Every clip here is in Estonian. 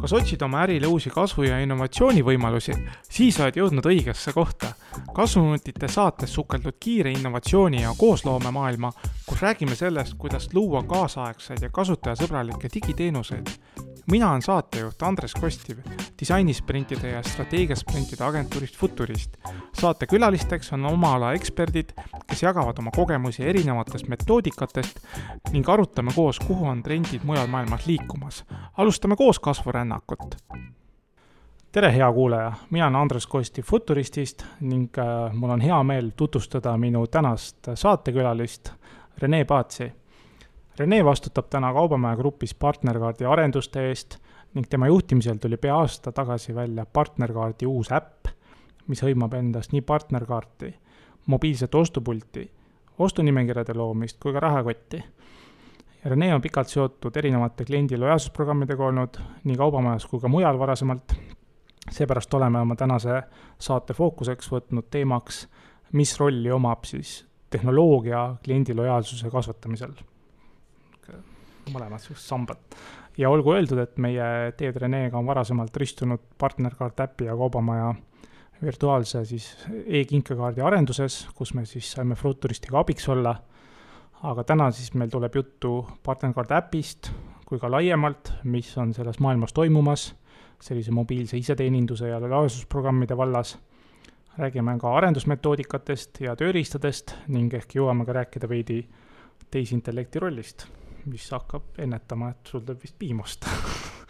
kas otsid oma ärile uusi kasvu- ja innovatsioonivõimalusi, siis oled jõudnud õigesse kohta. kasvuminutite saates sukeldud kiire innovatsiooni ja koosloomemaailma, kus räägime sellest, kuidas luua kaasaegseid ja kasutajasõbralikke digiteenuseid mina olen saatejuht Andres Kostiv disainisprintide ja strateegiasprintide agentuurist Futurist. saate külalisteks on oma ala eksperdid, kes jagavad oma kogemusi erinevatest metoodikatest ning arutame koos, kuhu on trendid mujal maailmas liikumas. alustame koos kasvurännakut tere, hea kuulaja, mina olen Andres Kosti Futuristist ning äh, mul on hea meel tutvustada minu tänast saatekülalist Rene Paatsi Rene vastutab täna Kaubamaja Grupis partnerkaardi arenduste eest ning tema juhtimisel tuli pea aasta tagasi välja partnerkaardi uus äpp, mis hõlmab endas nii partnerkaarti, mobiilset ostupulti, ostunimekirjade loomist kui ka rahakotti. Rene on pikalt seotud erinevate kliendi lojaalsusprogrammidega olnud nii Kaubamajas kui ka mujal varasemalt. seepärast oleme oma tänase saate fookuseks võtnud teemaks, mis rolli omab siis tehnoloogia kliendi lojaalsuse kasvatamisel mõlemad siuksed sambad. ja olgu öeldud, et meie teed Renega on varasemalt ristunud partnerkaart äpi ja kaubamaja virtuaalse siis e-kinkekaardi arenduses, kus me siis saime Fruturistiga abiks olla. aga täna siis meil tuleb juttu partnerkaart äpist kui ka laiemalt, mis on selles maailmas toimumas, sellise mobiilse iseteeninduse ja lojaalsusprogrammide vallas räägime ka arendusmetoodikatest ja tööriistadest ning ehk jõuame ka rääkida veidi tehisintellekti rollist mis hakkab ennetama, et sul tuleb vist piimust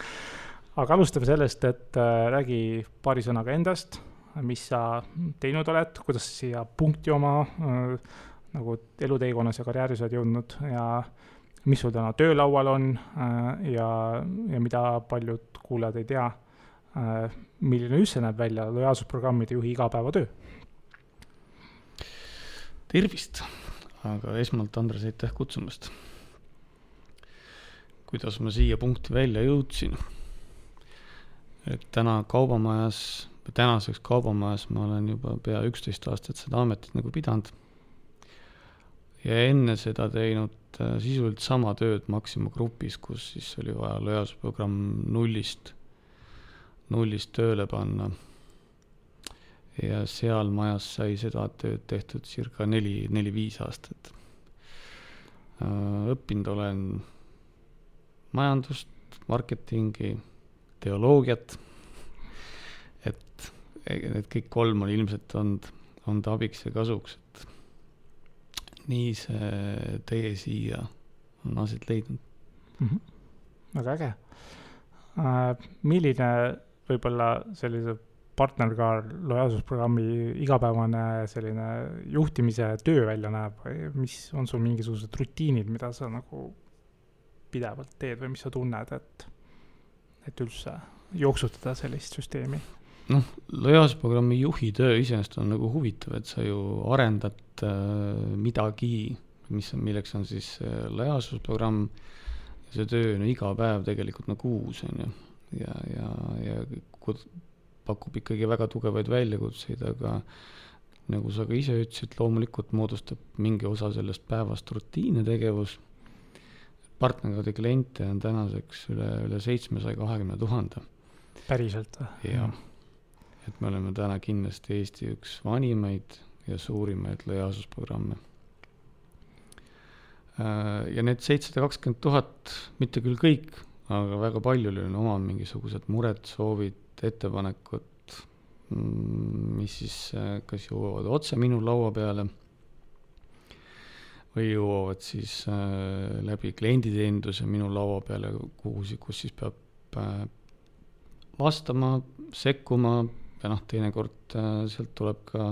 aga alustame sellest, et äh, räägi paari sõnaga endast, mis sa teinud oled, kuidas sa siia punkti oma äh, nagu eluteekonnas ja karjääris oled jõudnud? Ja mis sul täna töölaual on? Äh, ja, ja mida paljud kuulajad ei tea? Milline üldse näeb välja lojaalsusprogrammide juhi igapäevatöö? tervist, aga esmalt Andres, aitäh kutsumast kuidas ma siia punkti välja jõudsin. et täna kaubamajas, tänaseks kaubamajas ma olen juba pea üksteist aastat seda ametit nagu pidanud. ja enne seda teinud äh, sisuliselt sama tööd Maxima Grupis, kus siis oli vaja lojaalsusprogramm nullist, nullist tööle panna. ja seal majas sai seda tööd tehtud circa neli, neli-viis aastat. Äh, õppinud olen majandust, marketingi, teoloogiat, et need kõik kolm on ilmselt olnud, olnud abiks ja kasuks, et nii see tee siia on aset leidnud mm. -hmm. väga äge äh,. milline võib-olla sellise partnerkaar lojaalsusprogrammi igapäevane selline juhtimise töö välja näeb mis on sul mingisugused rutiinid, mida sa nagu pidevalt teed või mis sa tunned, et, et üldse jooksutada sellist süsteemi? noh, lojaalsusprogrammi juhi töö iseenesest on nagu huvitav, et sa ju arendad äh, midagi, mis milleks on siis äh, lojaalsusprogramm, see töö on no, iga päev tegelikult nagu uus, on ju, ja, ja, ja pakub ikkagi väga tugevaid väljakutseid, aga nagu sa ka ise ütlesid, loomulikult moodustab mingi osa sellest päevast rutiinne tegevus partnerkaardi kliente on tänaseks üle, üle seitsmesaja kahekümne tuhande. päriselt või? jah, et me oleme täna kindlasti Eesti üks vanimaid ja suurimaid lojaalsusprogramme. Äh, ja need seitsesada kakskümmend tuhat, mitte küll kõik, aga väga paljul on oma mingisugused mured, soovid, ettepanekud, mm, mis siis äh, kas jõuavad otse minu laua peale või jõuavad siis äh, läbi klienditeeninduse minu laua peale, kuhu, kus siis peab äh, vastama, sekkuma ja noh, teinekord äh, sealt tuleb ka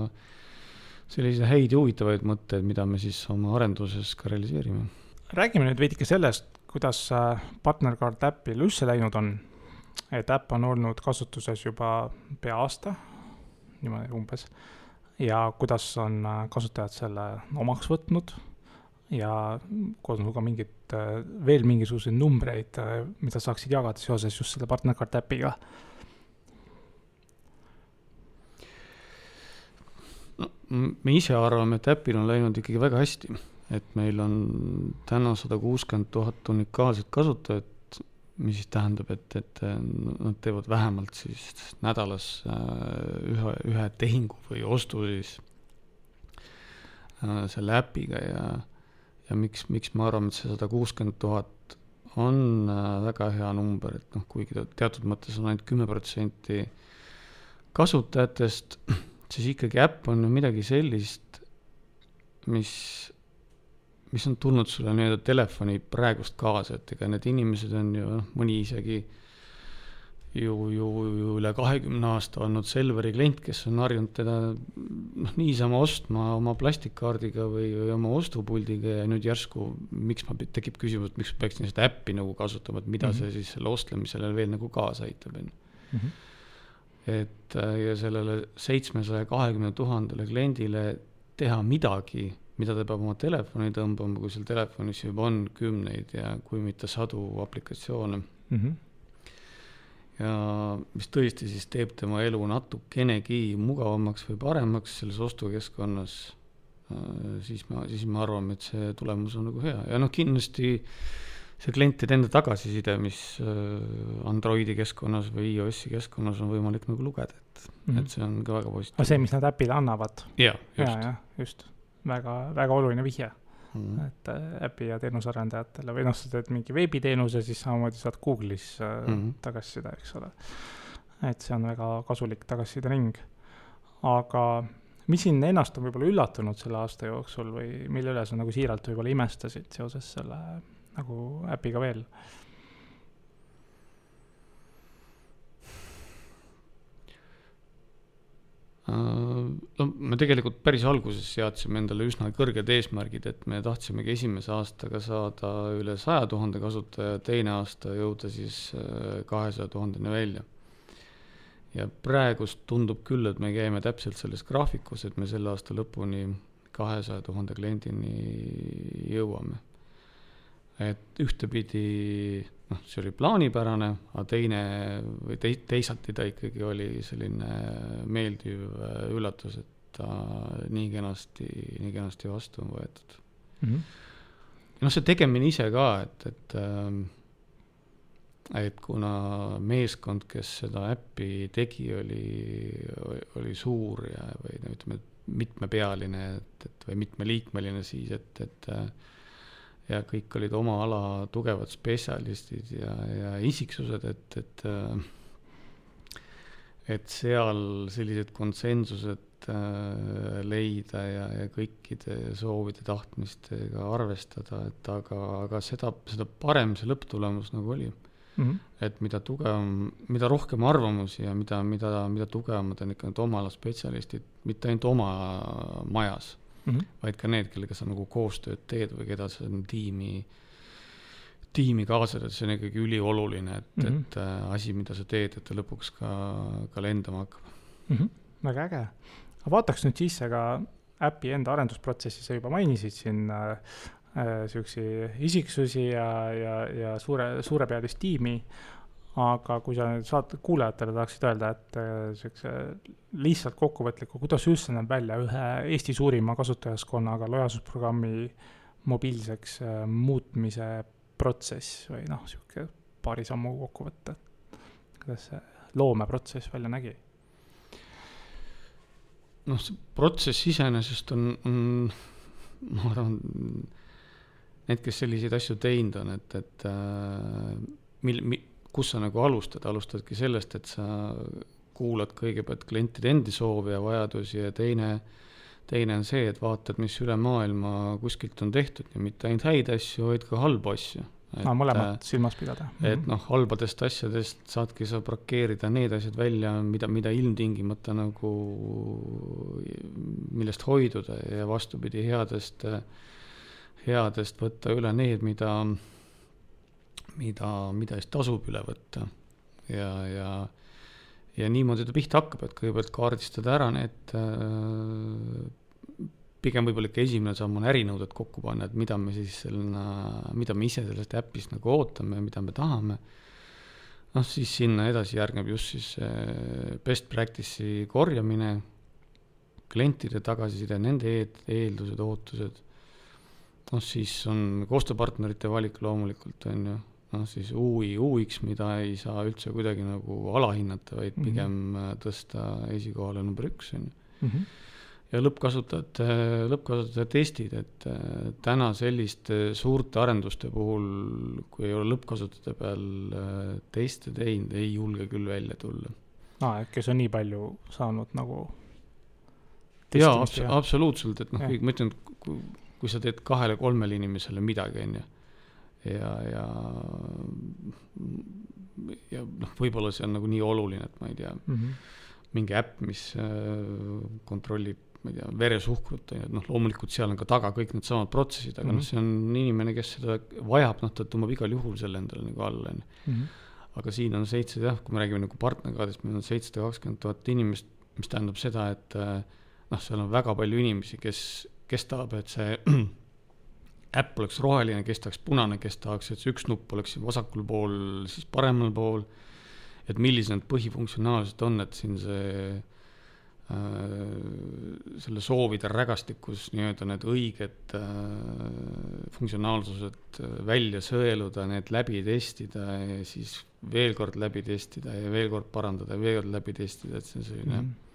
selliseid häid ja huvitavaid mõtteid, mida me siis oma arenduses ka realiseerime. räägime nüüd veidike sellest, kuidas äh, partnerkaart äpil üldse läinud on. et äpp on olnud kasutuses juba pea aasta, niimoodi umbes, ja kuidas on äh, kasutajad selle omaks võtnud ja koos sinuga mingit, äh, veel mingisuguseid numbreid, äh, mida saaksid jagada seoses just selle partnerkaart äpiga? no me ise arvame, et äpil on läinud ikkagi väga hästi. et meil on täna sada kuuskümmend tuhat unikaalset kasutajat, mis siis tähendab, et, et nad teevad vähemalt siis nädalas äh, ühe, ühe tehingu või ostu siis äh, selle äpiga ja, ja miks, miks me arvame, et see sada kuuskümmend tuhat on äh, väga hea number, et noh, kuigi ta teatud mõttes on ainult kümme protsenti kasutajatest, siis ikkagi äpp on ju midagi sellist, mis mis on tulnud sulle nii-öelda telefoni praegust kaasa, et ega need inimesed on ju noh, mõni isegi ju, ju, ju üle kahekümne aasta olnud Selveri klient, kes on harjunud teda noh, niisama ostma oma plastikkaardiga või, või oma ostupuldiga ja nüüd järsku, miks ma, tekib küsimus, et miks ma peaksin seda äppi nagu kasutama, et mida mm -hmm. see siis selle ostlemisele veel nagu kaasa aitab, on ju. Mhm. et ja sellele seitsmesaja kahekümne tuhandele kliendile teha midagi mida ta peab oma telefoni tõmbama, kui seal telefonis juba on kümneid ja kui mitte sadu aplikatsioone mm. -hmm. Ja mis tõesti siis teeb tema elu natukenegi mugavamaks või paremaks selles ostukeskkonnas, äh, siis ma, siis me arvame, et see tulemus on nagu hea ja noh, kindlasti see klientide enda tagasiside, mis äh, Androidi keskkonnas või iOS-i keskkonnas on võimalik nagu lugeda, et mm, -hmm. et see on ka väga positiivne. see, mis nad äpile annavad? jaa, just. ja, just väga, väga oluline vihje mm. -hmm. et äh, äpi ja teenusearendajatele või noh, sa teed mingi veebiteenuse, siis samamoodi saad Google'is mm -hmm. tagasiside, eks ole. et see on väga kasulik tagasiside ring. aga mis sind ennast on võib-olla üllatunud selle aasta jooksul või mille üle sa nagu siiralt võib-olla imestasid seoses selle nagu äpiga veel? No me tegelikult päris alguses seadsime endale üsna kõrged eesmärgid, et me tahtsimegi esimese aastaga saada üle saja tuhande kasutaja, teine aasta jõuda siis äh, kahesaja tuhandeni välja. ja praegust tundub küll, et me käime täpselt selles graafikus, et me selle aasta lõpuni kahesaja tuhande kliendini jõuame. et ühtepidi noh, see oli plaanipärane, aga teine või tei-, teisati ta ikkagi oli selline meeldiv äh, üllatus, et ta nii kenasti, nii kenasti vastu on võetud mm. -hmm. noh, see tegemine ise ka, et, et äh, et kuna meeskond, kes seda äppi tegi, oli, oli suur ja, või no ütleme, mitmepealine, et, et või mitmeliikmeline siis, et, et äh, ja kõik olid oma ala tugevad spetsialistid ja, ja isiksused, et, et äh, et seal sellised konsensused äh, leida ja, ja kõikide soovide, tahtmistega arvestada, et aga, aga seda, seda parem see lõpptulemus nagu oli mm. -hmm. et mida tugevam, mida rohkem arvamusi ja mida, mida, mida tugevamad on ikka need oma ala spetsialistid, mitte ainult oma majas mm, -hmm. vaid ka need, kellega sa nagu koostööd teed või keda sa tiimi, tiimi kaasad, et see on ikkagi ülioluline, et mm, -hmm. et äh, asi, mida sa teed, et ta lõpuks ka, ka lendama hakkab mm. -hmm. väga äge. aga vaataks nüüd sisse ka äpi enda arendusprotsessi, sa juba mainisid siin äh, äh siukesi isiksusi ja, ja, ja suure, suurepealist tiimi aga kui sa saate, kuulajatele tahaksid öelda, et äh, siukse lihtsalt kokkuvõtliku, kuidas üldse näeb välja ühe Eesti suurima kasutajaskonnaga lojaalsusprogrammi mobiilseks äh, muutmise protsess või noh, sihuke paari sammu kokkuvõte. kuidas see loomeprotsess välja nägi? noh, see protsess iseenesest on, on, ma arvan, need, kes selliseid asju teinud on, et, et äh, mil-, mi-, kus sa nagu alustad, alustadki sellest, et sa kuulad kõigepealt klientide endi soove ja vajadusi ja teine, teine on see, et vaatad, mis üle maailma kuskilt on tehtud ja mitte ainult häid asju, vaid ka halbu asju. no mõlemat silmas pidada. et noh, halbadest asjadest saadki sa brakeerida need asjad välja, mida, mida ilmtingimata nagu, millest hoiduda ja vastupidi, headest, headest võtta üle need, mida mida, mida siis tasub üle võtta. ja, ja, ja niimoodi ta pihta hakkab, et kõigepealt kaardistada ära need äh, pigem võib-olla ikka esimene samm on ärinõuded kokku panna, et mida me siis sellena, mida me ise sellest äpist nagu ootame, mida me tahame. noh, siis sinna edasi järgneb just siis best practice'i korjamine, klientide tagasiside, nende eeldused, ootused noh, siis on koostööpartnerite valik loomulikult, on ju, noh siis UI, UX, mida ei saa üldse kuidagi nagu alahinnata, vaid Mhm. pigem äh, tõsta esikohale number üks, on ju. Mhm. ja lõppkasutajate, lõppkasutajate testid, et äh, täna selliste suurte arenduste puhul, kui ei ole lõppkasutajate peal äh, teste teinud, ei julge küll välja tulla. aa, et kes on nii palju saanud nagu jaa, ja absoluutselt, et noh, ma ütlen, kui, kui sa teed kahele-kolmele inimesele midagi, on ju, ja, ja ja noh, võib-olla see on nagu nii oluline, et ma ei tea, Mhm. mingi äpp, mis äh, kontrollib, ma ei tea, veresuhkrut, noh, loomulikult seal on ka taga kõik needsamad protsessid, aga Mhm. noh, see on inimene, kes seda vajab, noh, ta tõmbab igal juhul selle endale nagu alla, on ju. Mhm. aga siin on seitse jah, kui me räägime nagu partnerkaardist, meil on seitsesada kakskümmend tuhat inimest, mis tähendab seda, et äh, noh, seal on väga palju inimesi, kes, kes tahab, et see äpp oleks roheline, kes tahaks punane, kes tahaks, et see üks nupp oleks vasakul pool, siis paremal pool. et millised need põhifunktsionaalsused on, et siin see äh, selle soovide rägastikus nii-öelda need õiged äh, funktsionaalsused äh, välja sõeluda, need läbi testida ja siis veel kord läbi testida ja veel kord parandada ja veel kord läbi testida, et see on selline Mhm.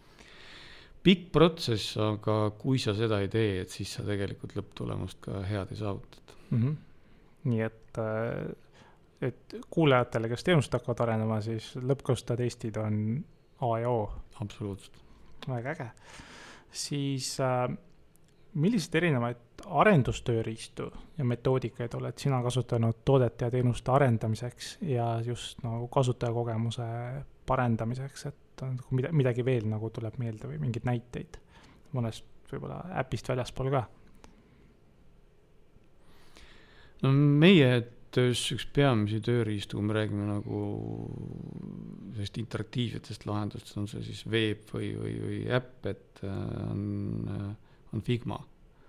Pikk protsess, aga kui sa seda ei tee, et siis sa tegelikult lõpptulemust ka head ei saavutata. Mhm. nii et, äh, et kuulajatele, kes teenust hakkavad arendama, siis lõppkasutajate testid on A ja O, absoluutselt. väga äge. siis äh, milliseid erinevaid arendustööriistu ja metoodikaid oled sina kasutanud toodete ja teenuste arendamiseks ja just nagu kasutajakogemuse parendamiseks, et on nagu mida, midagi veel nagu tuleb meelde või mingeid näiteid mõnest võib-olla äpist väljaspool ka? no meie töös üks peamisi tööriistu, kui me räägime nagu sellist interaktiivsetest lahendustest, on see siis veeb või, või, või äpp, et äh, on, on Figma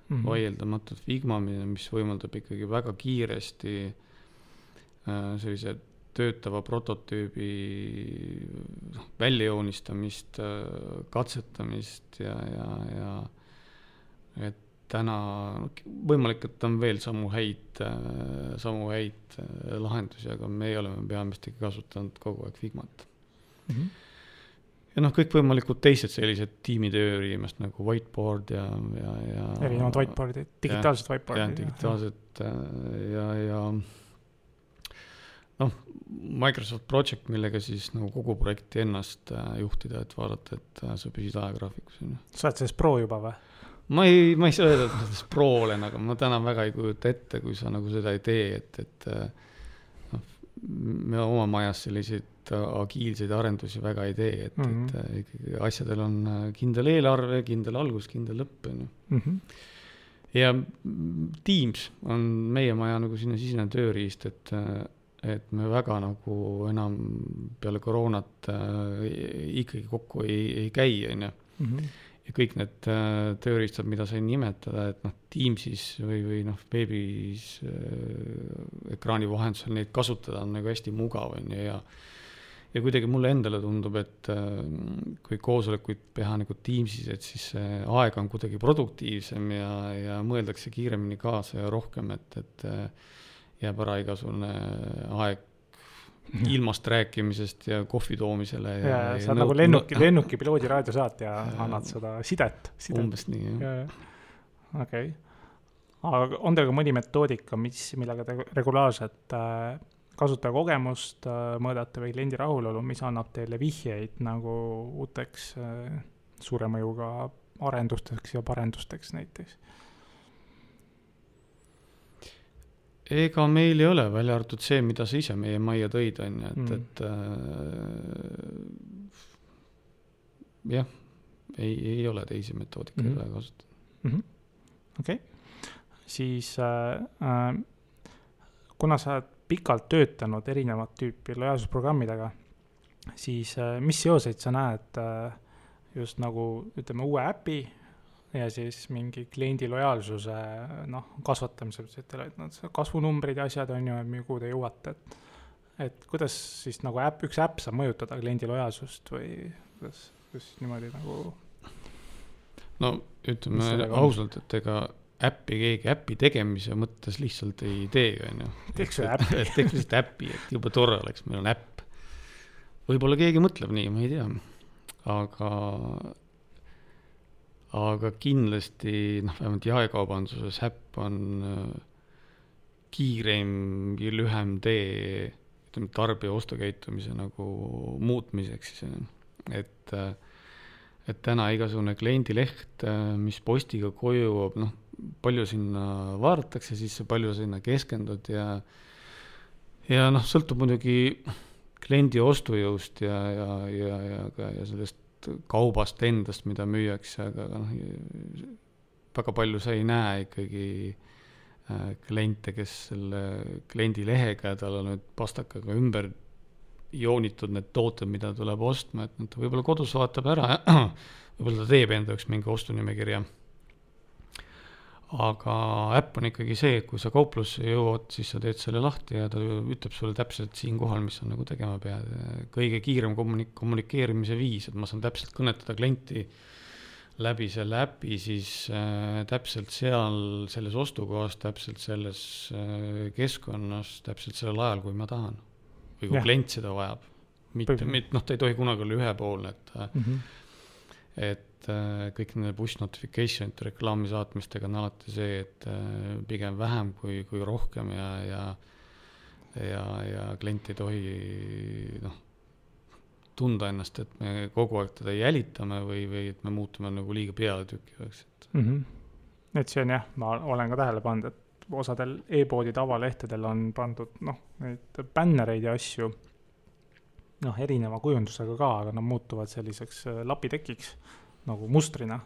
mm., vaieldamatult Figma, mis võimaldab ikkagi väga kiiresti äh, sellise töötava prototüübi noh, väljajoonistamist, katsetamist ja, ja, ja et täna võimalik, et on veel samu häid, samu häid lahendusi, aga meie oleme peamiselt ikka kasutanud kogu aeg Figmat. mm. -hmm. ja noh, kõikvõimalikud teised sellised tiimitööriimast nagu whiteboard ja, ja, ja. erinevad whiteboard'id, digitaalsed whiteboard'id. jah, digitaalsed äh, ja, ja noh, Microsoft Project, millega siis nagu kogu projekti ennast äh, juhtida, et vaadata, et äh, sa püsid ajagraafikus, on ju. sa oled selles pro juba või? ma ei, ma ei saa öelda, et ma selles pro olen, aga ma täna väga ei kujuta ette, kui sa nagu seda ei tee, et, et noh, me oma majas selliseid agiilseid arendusi väga ei tee, et mm. -hmm. et ikkagi asjadel on äh, kindel eelarve, kindel algus, kindel lõpp, on ju. Mhm. ja Teams on meie maja nagu selline sisemine tööriist, et, äh, et me väga nagu enam peale koroonat äh, ikkagi kokku ei, ei käi, on ju Mhm. ja kõik need äh, tööriistad, mida sain nimetada, et noh, Teamsis või, või noh, veebis äh, ekraani vahendusel neid kasutada on nagu hästi mugav, on ju, ja ja kuidagi mulle endale tundub, et äh, kui koosolekuid teha nagu Teamsis, et siis see aeg on kuidagi produktiivsem ja, ja mõeldakse kiiremini kaasa ja rohkem, et, et äh, jääb ära igasugune aeg ilmast rääkimisest ja kohvi toomisele. ja, ja sa oled nagu lennuki, lennuki piloodi raadiosaatja ja annad seda sidet, sidet.. umbes nii, jah. okei okay., aga on teil ka mõni metoodika, mis, millega te regulaarselt äh, kasutajakogemust äh, mõõdate või kliendi rahulolu, mis annab teile vihjeid nagu uuteks äh, suure mõjuga arendusteks ja parendusteks näiteks? Ega meil ei ole, välja arvatud see, mida sa ise meie majja tõid, on ju, et Mm. mm., et äh, jah, ei, ei ole teisi metoodikaid mm. väga kasutada. okei okay., siis äh, äh, kuna sa oled pikalt töötanud erinevat tüüpi lojaalsusprogrammidega, siis äh, mis seoseid sa näed äh, just nagu ütleme, uue äpi ja siis mingi kliendi lojaalsuse noh, kasvatamisel, et noh, kasvunumbrid ja asjad on ju, kuhu te jõuate, et et kuidas siis nagu äpp, üks äpp saab mõjutada kliendi lojaalsust või kuidas, kuidas niimoodi nagu no ütleme ausalt, et ega äppi keegi äpi tegemise mõttes lihtsalt ei tee, on ju. teeks ühe äpi. teeks lihtsalt äppi, et jube tore oleks, meil on äpp. võib-olla keegi mõtleb nii, ma ei tea, aga, aga kindlasti noh, vähemalt jaekaubanduses äpp on äh, kiireim ja lühem tee ütleme, tarbija ostukäitumise nagu muutmiseks et äh, et täna igasugune kliendileht, äh, mis postiga koju jõuab, noh, palju sinna vaadatakse sisse, palju sinna keskendud ja ja noh, sõltub muidugi kliendi ostujõust ja, ja, ja, ja ka, ja sellest kaubast endast, mida müüakse, aga noh, väga palju sa ei näe ikkagi äh, kliente, kes selle kliendilehega ja tal on nüüd pastakaga ümber joonitud need tooted, mida tuleb ostma, et ta võib-olla kodus vaatab ära võib-olla ta teeb enda jaoks mingi ostunimekirja. Aga äpp on ikkagi see, kui sa kauplusse jõuad, siis sa teed selle lahti ja ta ütleb sulle täpselt siinkohal, mis sa nagu tegema pead. kõige kiirem kommunik-, kommunikeerimise viis, et ma saan täpselt kõnetada klienti läbi selle äpi, siis äh, täpselt seal, selles ostukohas, täpselt selles äh, keskkonnas, täpselt sellel ajal, kui ma tahan või kui ja. klient seda vajab. mitte, mitte noh, ta ei tohi kunagi olla ühepoolne, et mm, -hmm. et äh, kõik need push notification ite reklaami saatmistega on alati see, et äh, pigem vähem kui, kui rohkem ja, ja ja, ja klient ei tohi noh, tunda ennast, et me kogu aeg teda jälitame või, või et me muutume nagu liiga pealetükkivaks, et mm. -hmm. et see on jah, ma olen ka tähele pannud, et osadel e-poodide avalehtedel on pandud noh, neid bännereid ja asju, noh, erineva kujundusega ka, aga nad muutuvad selliseks äh, lapitekiks nagu mustrina.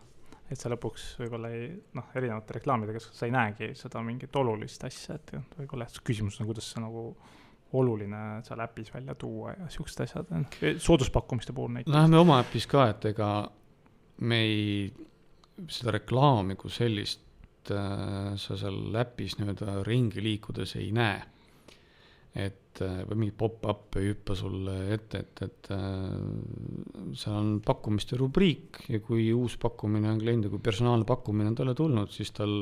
et sa lõpuks võib-olla ei, noh, erinevate reklaamidega sa ei näegi seda mingit olulist asja, et võib-olla jah, küsimus on, kuidas see nagu oluline seal äpis välja tuua ja siuksed asjad, sooduspakkumiste puhul näiteks. Läheme oma äpis ka, et ega me ei, seda reklaami kui sellist äh, sa seal äpis nii-öelda ringi liikudes ei näe. Et äh, või mingeid pop-up'e ei hüppa sulle ette, et, et äh, seal on pakkumiste rubriik ja kui uus pakkumine on kliendil, kui personaalne pakkumine on talle tulnud, siis tal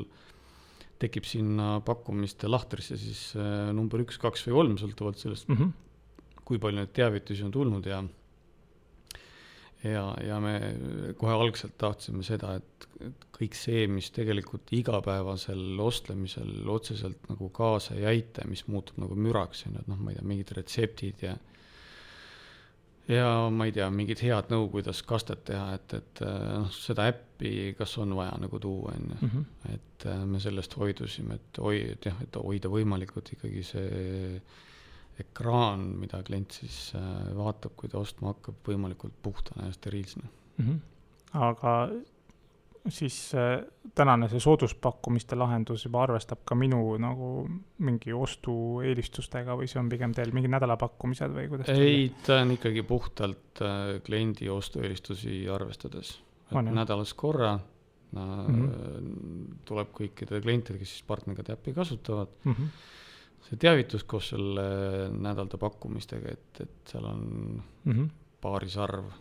tekib sinna pakkumiste lahtrisse siis äh, number üks, kaks või kolm, sõltuvalt sellest mm, -hmm. kui palju neid teavitusi on tulnud ja ja, ja me kohe algselt tahtsime seda, et, et kõik see, mis tegelikult igapäevasel ostlemisel otseselt nagu kaasa ei aita, mis muutub nagu müraks, on ju, et noh, ma ei tea, mingid retseptid ja ja ma ei tea, mingid head nõu, kuidas kastet teha, et, et noh, seda äppi, kas on vaja nagu tuua, on ju. Mhm. et äh, me sellest hoidusime, et hoi-, et jah, et hoida võimalikult ikkagi see ekraan, mida klient siis äh, vaatab, kui ta ostma hakkab, võimalikult puhtana ja steriilsena mm. -hmm. aga siis äh, tänane see sooduspakkumiste lahendus juba arvestab ka minu nagu mingi ostueelistustega või see on pigem teil mingi nädalapakkumised või kuidas? ei, ta on ikkagi puhtalt äh, kliendi ostueelistusi arvestades. nädalas korra mm -hmm. tuleb kõikidele klientidele, kes siis partnerite äppi kasutavad mm. -hmm see teavitus koos selle nädalate pakkumistega, et, et seal on mm -hmm. paarisarv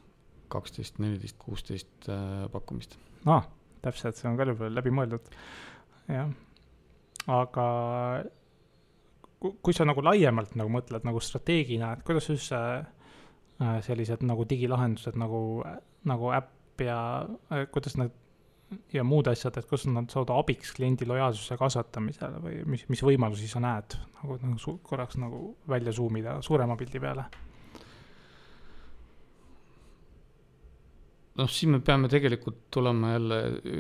kaksteist, neliteist, kuusteist äh, pakkumist. aa täpselt, see on ka juba läbi mõeldud, jah. aga kui sa nagu laiemalt nagu mõtled nagu strateegina, et kuidas üldse äh, sellised nagu digilahendused nagu, nagu äpp ja äh, kuidas need ja muud asjad, et kuidas nad saavad abiks kliendi lojaalsuse kasvatamisele või mis, mis võimalusi sa näed nagu, nagu korraks nagu välja zoom ida suurema pildi peale? noh, siin me peame tegelikult tulema jälle,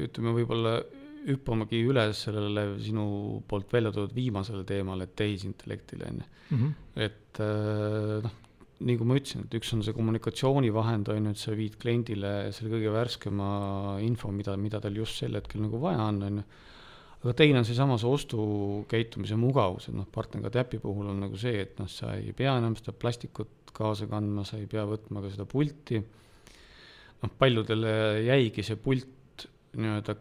ütleme võib-olla hüppamagi üle sellele sinu poolt välja toodud viimasele teemale, tehisintellektile on ju. Mhm. et äh, noh, kui ma ütlesin, et üks on see kommunikatsioonivahend, on ju, et sa viid kliendile selle kõige värskema info, mida, mida tal just sel hetkel nagu vaja on, on ju. aga teine on seesama see ostukäitumise mugavus, et noh, partnerga täpi puhul on nagu see, et noh, sa ei pea enam seda plastikut kaasa kandma, sa ei pea võtma ka seda pulti. noh, paljudele jäigi see pult nii-öelda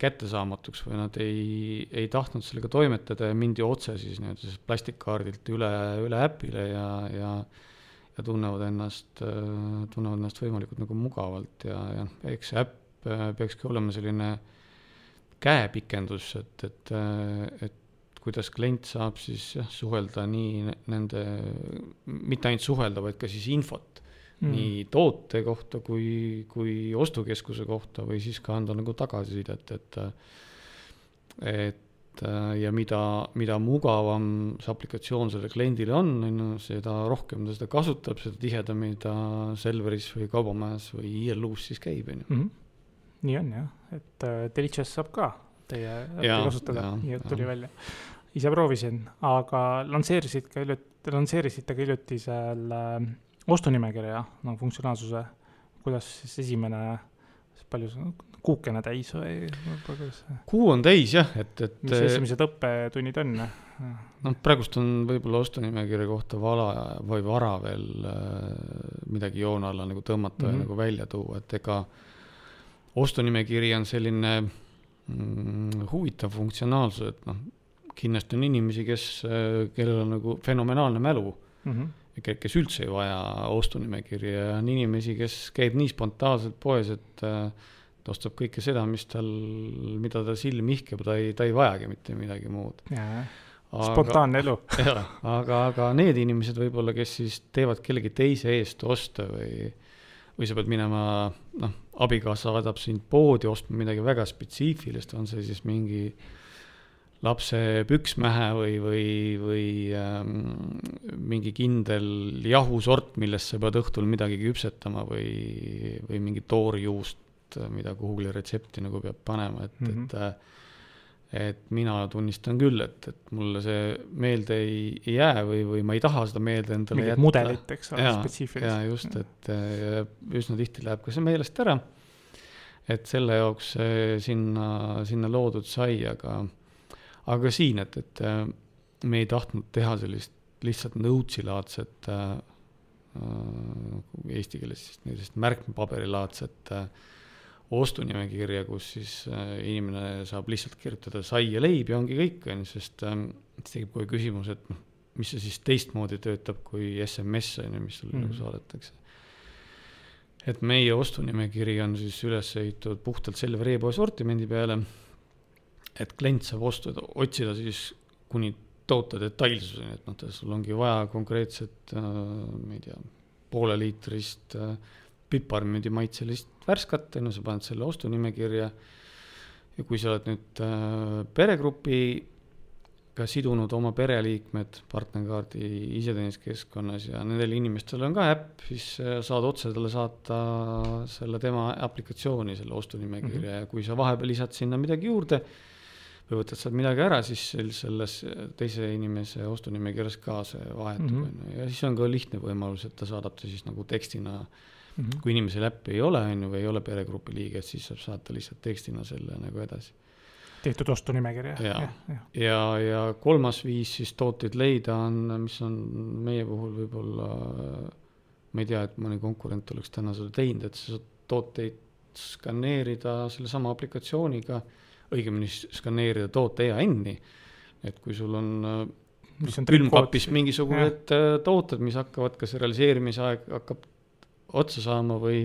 kättesaamatuks või nad ei, ei tahtnud sellega toimetada ja mindi otse siis nii-öelda siis plastikkaardilt üle, üle äpile ja, ja ja tunnevad ennast, tunnevad ennast võimalikult nagu mugavalt ja, ja eks see äpp äh, peakski olema selline käepikendus, et, et, et kuidas klient saab siis jah, suhelda nii ne- nende, mitte ainult suhelda, vaid ka siis infot mm. nii toote kohta kui, kui ostukeskuse kohta või siis ka anda nagu tagasisidet, et et ja mida, mida mugavam see aplikatsioon sellele kliendile on, on ju, seda rohkem ta seda kasutab, seda tihedamini ta Selveris või kaubamajas või ILU-s siis käib, on ju. Mhm. nii on jah, et uh, Delicious saab ka teie äppi kasutada, nii et tuli välja. ise proovisin, aga lansseerisid ka hiljuti, lansseerisite ka hiljuti selle äh, ostunimekirja nagu funktsionaalsuse. kuidas siis esimene, palju see, kuukene täis või kuu on täis jah, et, et. mis esimesed õppetunnid on? noh, praegust on võib-olla ostunimekirja kohta vala või vara veel äh, midagi joone alla nagu tõmmata mm -hmm. ja nagu välja tuua, et ega ostunimekiri on selline mm, huvitav funktsionaalsus, et noh, kindlasti on inimesi, kes, kellel on nagu fenomenaalne mälu mm. -hmm kes üldse ei vaja ostunimekirja ja on inimesi, kes käib nii spontaanselt poes, et ta ostab kõike seda, mis tal, mida ta silm ihkeb, ta ei, ta ei vajagi mitte midagi muud. spontaanne elu. jah, aga, aga need inimesed võib-olla, kes siis teevad kellegi teise eest oste või, või sa pead minema, noh, abikaasa saadab sind poodi ostma midagi väga spetsiifilist, on see siis mingi lapse püksmähe või, või, või ähm, mingi kindel jahusort, millest sa pead õhtul midagi küpsetama või, või mingi toorjuust, mida kuhugile retsepti nagu peab panema, et mm, -hmm. et äh, et mina tunnistan küll, et, et mulle see meelde ei, ei jää või, või ma ei taha seda meelde endale mingit jätta. mudelit, eks ole, spetsiifilist. jaa, just, et äh, üsna tihti läheb ka see meelest ära. et selle jaoks sinna, sinna loodud sai, aga aga siin, et, et äh, me ei tahtnud teha sellist lihtsalt Notes'i laadset äh, äh, eesti keeles siis sellist märkmepaberilaadset äh, ostunimekirja, kus siis äh, inimene saab lihtsalt kirjutada sai ja leib ja ongi kõik, on ju, sest äh, siis tekib kohe küsimus, et noh, mis see siis teistmoodi töötab kui SMS, on ju, mis sulle mm -hmm. nagu saadetakse. et meie ostunimekiri on siis üles ehitatud puhtalt Selveri e-poe sortimendi peale et klient saab ostuda, otsida siis kuni toote detailsuseni, et noh, sul ongi vaja konkreetset äh,, ma ei tea, pooleliitrist äh, piparmüüdi maitselist värskat, on ju, sa paned selle ostunimekirja. ja kui sa oled nüüd äh, peregrupiga sidunud oma pereliikmed partnerkaardi iseteeninduskeskkonnas ja nendel inimestel on ka äpp, siis saad otse talle saata selle tema aplikatsiooni, selle ostunimekirja mm -hmm. ja kui sa vahepeal lisad sinna midagi juurde või võtad sealt midagi ära, siis selles teise inimese ostunimekirjas ka see vahetub, mhm. on ju, ja siis on ka lihtne võimalus, et ta saadab ta siis nagu tekstina mm, -hmm. kui inimesel äppi ei ole, on ju, või ei ole peregrupi liige, siis saab saata lihtsalt tekstina selle nagu edasi. tehtud ostunimekirja. ja, ja, ja, ja, ja kolmas viis siis tooteid leida on, mis on meie puhul võib-olla, ma ei tea, et mõni konkurent oleks täna seda teinud, et sa saad tooteid skaneerida sellesama aplikatsiooniga õigemini skaneerida toote EAN-i, et kui sul on mis on külmkapis mingisugused ja. Äh, tooted, mis hakkavad, kas realiseerimisaeg hakkab otsa saama või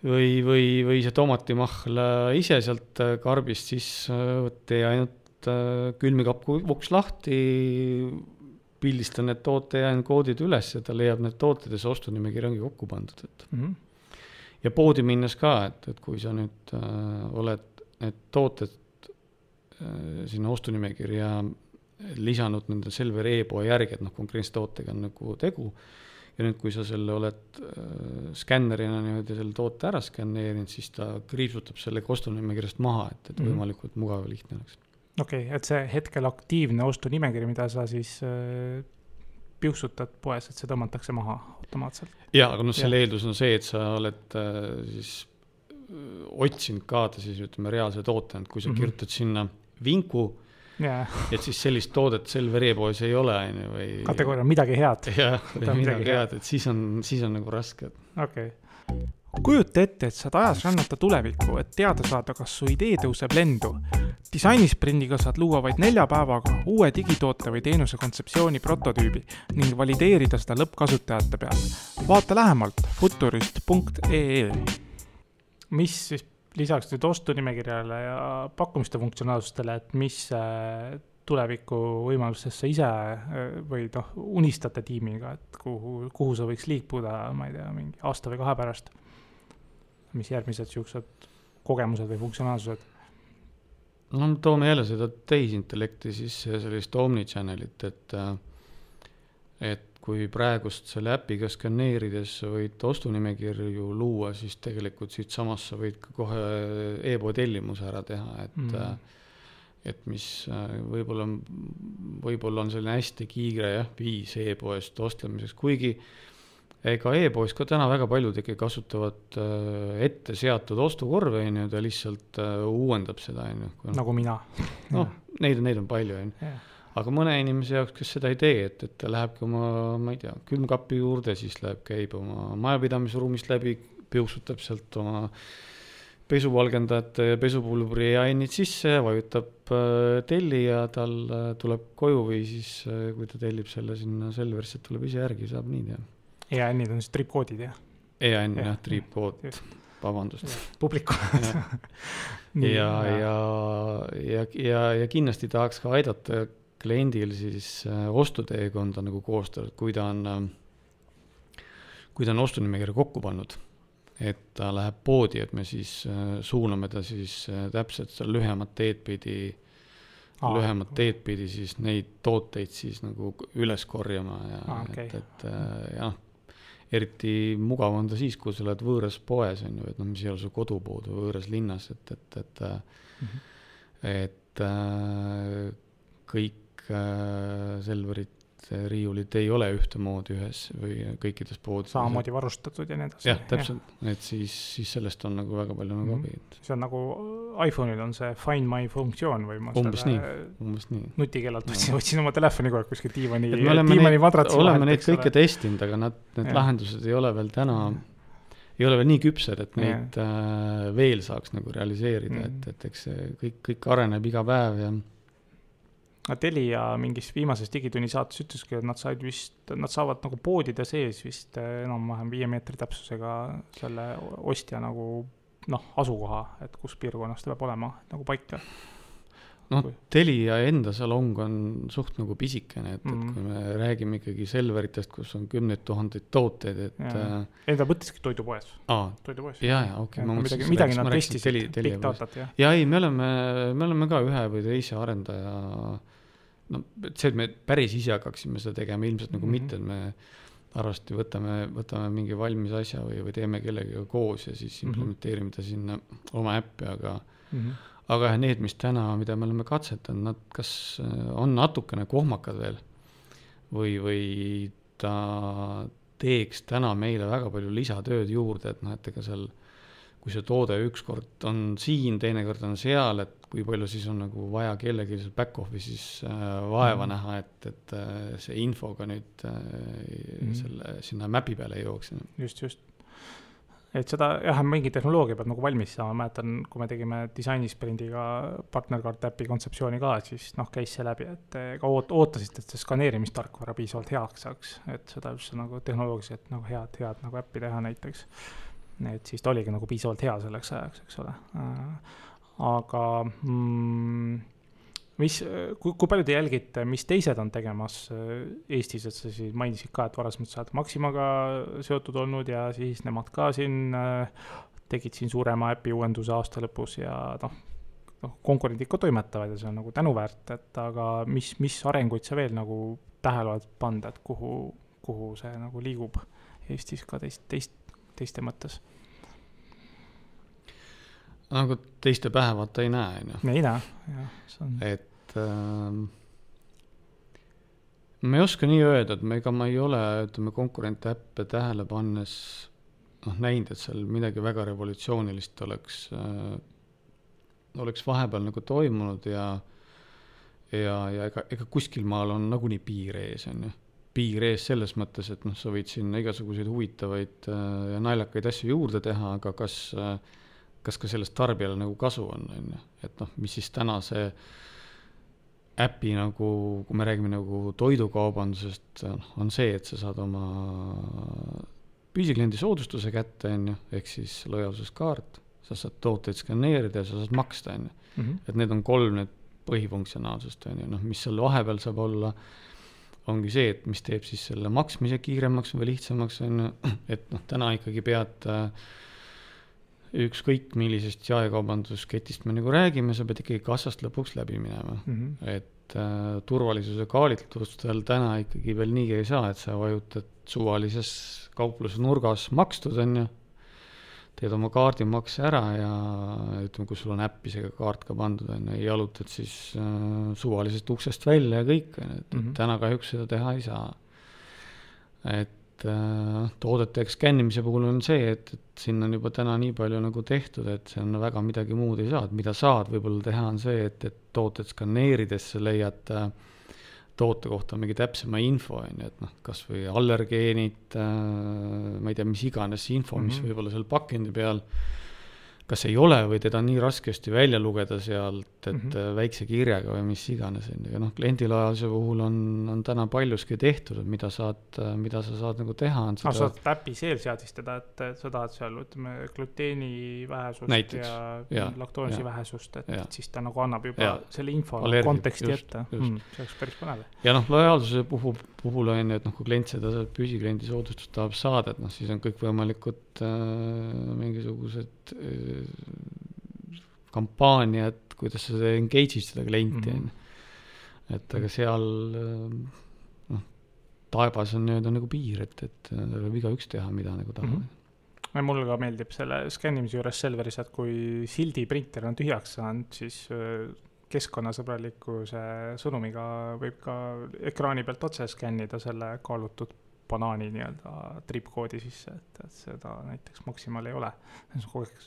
või, või, või see tomatimahl ise sealt äh, karbist, siis äh, tee ainult külmikapp uks lahti, pildista need toote koodid üles ja ta leiab need tooted ja see ostunimekiri ongi kokku pandud, et mm. -hmm. ja poodi minnes ka, et, et kui sa nüüd äh, oled need tooted äh, sinna ostunimekirja lisanud nende Selver e-poe järgi, et noh, konkreetse tootega on nagu tegu. ja nüüd, kui sa selle oled äh, skännerina niimoodi selle toote ära skänneerinud, siis ta kriipsutab selle ostunimekirjast maha, et, et mm -hmm. võimalikult mugav ja lihtne oleks. okei okay,, et see hetkel aktiivne ostunimekiri, mida sa siis äh, piuksutad poes, et see tõmmatakse maha automaatselt? jaa, aga noh, selle ja. eeldus on see, et sa oled äh, siis otsinud ka ta siis ütleme reaalse tootena, et kui sa mm -hmm. kirjutad sinna vinku yeah., et siis sellist toodet Selver e-poes ei ole, on ju, või. kategooria midagi head. jah, midagi, midagi head, et siis on, siis on nagu raske. okei okay. kujuta ette, et saad ajas rännata tulevikku, et teada saada, kas su idee tõuseb lendu. disainisprindiga saad luua vaid nelja päevaga uue digitoote või teenuse kontseptsiooni prototüübi ning valideerida seda lõppkasutajate peal. vaata lähemalt futurist.ee mis siis lisaks nüüd ostunimekirjale ja pakkumiste funktsionaalsustele, et mis äh, tuleviku võimalustest sa ise äh, või noh, unistate tiimiga, et kuhu, kuhu sa võiks liikuda, ma ei tea, mingi aasta või kahe pärast? mis järgmised siuksed kogemused või funktsionaalsused? no toome jälle seda tehisintellekti sisse ja sellist omnichannel'it, et, äh, et kui praegust selle äpiga skaneerides võid ostunimekirju luua, siis tegelikult siitsamast sa võid ka kohe e-poe tellimuse ära teha, et mm. -hmm. et mis äh, võib-olla, võib-olla on selline hästi kiire jah, viis e-poest ostlemiseks, kuigi ega e-poes ka täna väga paljud ikkagi kasutavad äh, ette seatud ostukorve, on ju, ta lihtsalt uuendab seda, on ju. nagu mina. noh, neid, neid on palju, on ju aga mõne inimese jaoks, kes seda ei tee, et, et ta lähebki oma, ma ei tea, külmkapi juurde, siis läheb, käib oma majapidamisruumist läbi, piuksutab sealt oma pesuvalgendajate ja pesupulbri ainid sisse, vajutab äh, telli ja tal äh, tuleb koju või siis äh,, kui ta tellib selle sinna Selverisse, tuleb ise järgi, saab nii teha. EAN-id on siis tripkoodid, jah? EAN jah, tripkood, vabandust. publiku ja, ja, ja, ja, ja, ja kindlasti tahaks ka aidata kliendil siis äh, ostuteekonda nagu koostada, kui ta on, äh, kui ta on ostunimekirja kokku pannud, et ta läheb poodi, et me siis äh, suuname ta siis täpselt seal lühemat teed pidi ah,, lühemat teed pidi siis neid tooteid siis nagu üles korjama ja ah, okay. et, et ja noh, eriti mugav on ta siis, kui sa oled võõras poes, on ju, et noh, mis ei ole su kodupood või võõras linnas, et, et, et mm, -hmm. et äh, kõik Selverit riiulid ei ole ühtemoodi ühes või kõikides poodides. samamoodi varustatud ja nii edasi. jah, täpselt, et siis, siis sellest on nagu väga palju nagu mm -hmm. abi, et. see on nagu iPhone'il on see Find My funktsioon või ma umbes nii, umbes nii. nutikellalt no. otsin, otsin oma telefoni kogu aeg kuskil diivani, diivani madratsi vahelt. oleme neid kõike testinud, aga nad, need ja. lahendused ei ole veel täna mm ei ole veel nii küpsed, et neid yeah. äh, veel saaks nagu realiseerida mm, -hmm. et, et eks see kõik, kõik areneb iga päev ja Telia mingis viimases Digitunni saates ütleski, et nad said vist, nad saavad nagu poodide sees vist eh, enam-vähem viie meetri täpsusega selle ostja nagu noh, asukoha, et kus piirkonnas ta peab olema nagu paika. noh, Telia enda salong on suht nagu pisikene, et mm, -hmm. et kui me räägime ikkagi Selveritest, kus on kümneid tuhandeid tooteid, et. Äh, ei, ta mõtleski toidupoes. toidupoes. ja, ja okei okay,. midagi, midagi nad testisid, big datat, jah. ja ei, me oleme, me oleme ka ühe või teise arendaja no see, et me päris ise hakkaksime seda tegema, ilmselt nagu mm -hmm. mitte, et me arvasti võtame, võtame mingi valmis asja või, või teeme kellegagi koos ja siis mhm. implementeerime ta sinna oma äppi, aga mm, -hmm. aga jah, need, mis täna, mida me oleme katsetanud, nad kas äh, on natukene kohmakad veel või, või ta teeks täna meile väga palju lisatööd juurde, et noh, et ega seal kui see toode ükskord on siin, teinekord on seal, et kui palju siis on nagu vaja kellelgi seal back office'is äh, vaeva mm. näha, et, et äh, see info ka nüüd äh, mm. selle sinna map'i peale ei jooks. just, just. et seda jah, mingi tehnoloogia peab nagu valmis saama, mäletan, kui me tegime disainisprindiga partnerkaart äpi kontseptsiooni ka, siis noh, käis see läbi, et ka oot-, ootasite, et see skaneerimistarkvara piisavalt heaks saaks, et seda üldse nagu tehnoloogiliselt nagu head, head nagu äppi teha näiteks. et siis ta oligi nagu piisavalt hea selleks ajaks, eks ole aga mm, mis, kui, kui palju te jälgite, mis teised on tegemas äh, Eestis, et sa siis mainisid ka, et varasemalt sa oled Maximaga seotud olnud ja siis nemad ka siin äh, tegid siin suurema äpi uuenduse aasta lõpus ja noh, noh, konkurendid ka toimetavad ja see on nagu tänuväärt, et aga mis, mis arenguid sa veel nagu tähele oled pannud, et kuhu, kuhu see nagu liigub Eestis ka teist, teist, teiste mõttes nagu teiste pähe vaata ei näe, on ju. ei näe, jah, see on. et ähm, ma ei oska nii öelda, et ma, ega ma ei ole, ütleme, konkurente äppe tähele pannes noh, näinud, et seal midagi väga revolutsioonilist oleks äh,, oleks vahepeal nagu toimunud ja ja, ja ega, ega kuskil maal on nagunii piir ees, on ju. piir ees selles mõttes, et noh, sa võid sinna igasuguseid huvitavaid äh, ja naljakaid asju juurde teha, aga kas äh, kas ka sellest tarbijale nagu kasu on, on ju, et noh, mis siis täna see äpi nagu, kui me räägime nagu toidukaubandusest, noh, on see, et sa saad oma püsikliendi soodustuse kätte, on ju, ehk siis lojaalsuskaart, sa saad tooteid skaneerida ja sa saad maksta, on ju. Mhm. et need on kolm need põhifunktsionaalsust, on ju, noh, mis seal vahepeal saab olla, ongi see, et mis teeb siis selle maksmise kiiremaks või lihtsamaks, on ju, et noh, täna ikkagi pead äh, ükskõik millisest jaekaubandusketist me nagu räägime, sa pead ikkagi kassast lõpuks läbi minema. Mhm. et äh, turvalisuse kaalutlustel täna ikkagi veel nii ei saa, et sa vajutad suvalises kaupluse nurgas makstud, on ju, teed oma kaardimakse ära ja ütleme, kui sul on äppisega kaart ka pandud, on ju, jalutad siis äh, suvalisest uksest välja ja kõik, on ju, et Mhm. täna kahjuks seda teha ei saa. et äh, toodete skännimise puhul on see, et, et siin on juba täna nii palju nagu tehtud, et see on väga midagi muud ei saa, et mida saad võib-olla teha, on see, et, et tooted skaneerides sa leiad äh, toote kohta mingi täpsema info, on ju, et noh, kas või allergeenid äh,, ma ei tea, mis iganes info mm, -hmm. mis Mhm. võib-olla seal pakendi peal kas ei ole või teda on nii raskesti välja lugeda sealt, et mm. -hmm. väikse kirjaga või mis iganes, on ju, ja noh, kliendilojaalsuse puhul on, on täna paljuski tehtud, et mida saad, mida sa saad nagu teha, on sa seda saad äpi sees seadistada, et sa tahad seal, ütleme, gluteeni vähesust Näiteks, ja, jaa, laktoonsi jaa, vähesust, et jaa. siis ta nagu annab juba Jaa. selle info Allergia, konteksti just, ette mm,. see oleks päris põnev. ja noh, lojaalsuse puhul, puhul on ju, et noh, kui klient seda püsikliendi soodustust tahab saada, et noh, siis on kõikvõimalikud äh, mingisugused äh, kampaaniad, kuidas sa engage'id seda klienti, Mhm. on ju. et aga seal äh, noh, taevas on nii-öelda nagu piir, et, et äh, võib igaüks teha, mida nagu tahab Mhm. ja mulle ka meeldib selle skännimise juures Selveris, et kui sildi printer on tühjaks saanud, siis öö, keskkonnasõbralikkuse sõnumiga võib ka ekraani pealt otse skännida selle kaalutud banaani nii-öelda tripkoodi sisse, et, et seda näiteks Maximal ei ole. kogu aeg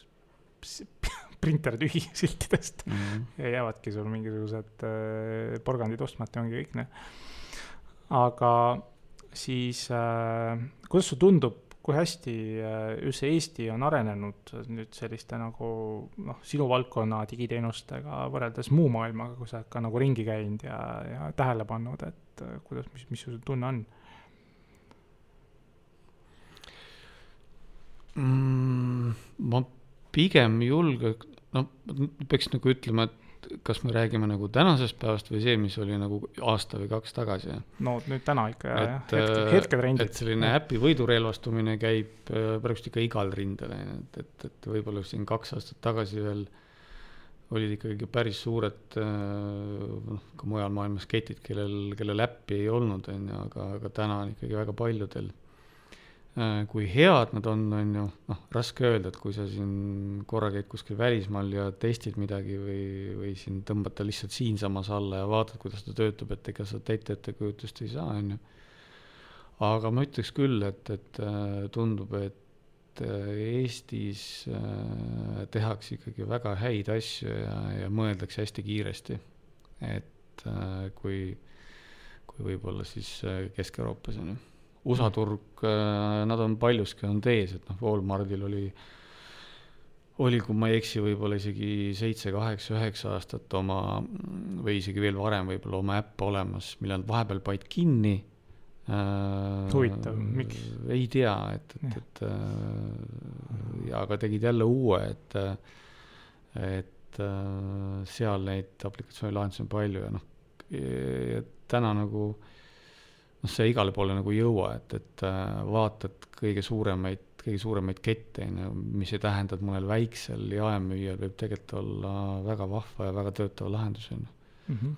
printer tühi siltidest mm. -hmm. ja jäävadki sul mingisugused äh, porgandid ostmata ja ongi kõik need. aga siis äh, kuidas sulle tundub, kui hästi äh, üldse Eesti on arenenud nüüd selliste nagu noh, sinu valdkonna digiteenustega võrreldes muu maailmaga, kui sa oled ka nagu ringi käinud ja, ja tähele pannud, et äh, kuidas, mis, mis su tunne on? mm,? ma pigem julge, no peaks nagu ütlema, et kas me räägime nagu tänasest päevast või see, mis oli nagu aasta või kaks tagasi. no nüüd täna ikka ja, jah, et, hetke, äh, hetketrendid. et selline äpi võidurelvastumine käib äh, praegust ikka igal rindel, on ju, et, et, et võib-olla siin kaks aastat tagasi veel olid ikkagi päris suured äh, noh, ka mujal maailmas ketid, kellel, kellel äppi ei olnud, on ju, aga, aga täna on ikkagi väga paljudel. Kui head nad on, on ju, noh, raske öelda, et kui sa siin korra käid kuskil välismaal ja testid midagi või, või siin tõmbad ta lihtsalt siinsamas alla ja vaatad, kuidas ta töötab, et ega sa täit ettekujutust ei saa, on ju aga ma ütleks küll, et, et äh, tundub, et äh, Eestis äh, tehakse ikkagi väga häid asju ja, ja mõeldakse hästi kiiresti. et äh, kui, kui võib-olla siis äh, Kesk-Euroopas on ju. USA turg, nad on paljuski olnud ees, et noh, Walmartil oli, oli, kui ma ei eksi, võib-olla isegi seitse, kaheksa, üheksa aastat oma või isegi veel varem võib-olla oma äpp olemas, millel nad vahepeal panid kinni äh, Huvitav, miks? ei tea, et, et, et äh, ja aga tegid jälle uue, et, et äh, seal neid aplikatsioonilahendusi on palju ja noh, täna nagu noh, see igale poole nagu ei jõua, et, et äh, vaatad kõige suuremaid, kõige suuremaid kette, on ju, mis ei tähenda, et mõnel väiksel jaemüüjal võib tegelikult olla väga vahva ja väga töötav lahendus, on ju. -hmm.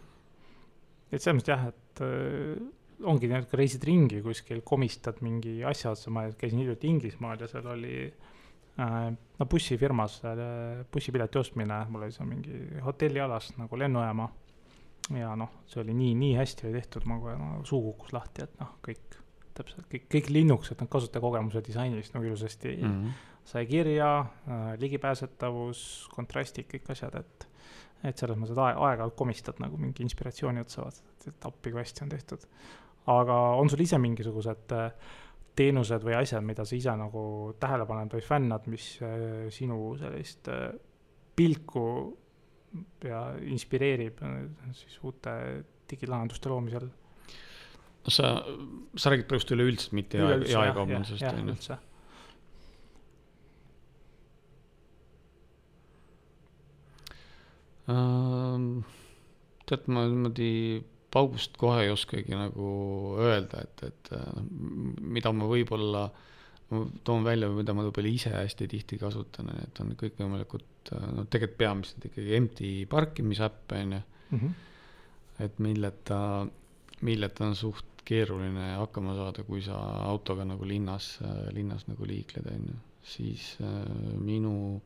et selles mõttes jah, et äh, ongi nii, et kui reisid ringi kuskil, komistad mingi asja otsa, ma käisin hiljuti Inglismaal ja seal oli äh, no bussifirmas äh, bussipileti ostmine, mul oli seal mingi hotellialas nagu lennujaama. Ja noh, see oli nii, nii hästi oli tehtud, ma kohe no, suu kukkus lahti, et noh, kõik täpselt kõik, kõik linnukesed, need kasutajakogemuse disainis nagu ilusasti mm. Mhm. sai kirja äh,, ligipääsetavus, kontrastid, kõik asjad, et et selles mõttes, et aeg, aeg-ajalt komistad nagu mingi inspiratsiooni otsa, vaatad, et, et appi kui hästi on tehtud. aga on sul ise mingisugused äh, teenused või asjad, mida sa ise nagu tähele paned või fännad, mis äh, sinu sellist äh, pilku ja inspireerib äh, siis uute digilahenduste loomisel? no sa, sa räägid praegust üleüldiselt, mitte jae- jaekaubandusest, on ju. tead, ma niimoodi paugust kohe ei oskagi nagu öelda, et, et äh, mida ma võib-olla, ma toon välja, mida ma võib-olla ise hästi tihti kasutan, et on kõikvõimalikud, no tegelikult peamiselt ikkagi empty parkimisäpp, on ju. Mhm. et milleta, milleta on suht keeruline hakkama saada, kui sa autoga nagu linnas, linnas nagu liikled, on ju. siis äh, minu,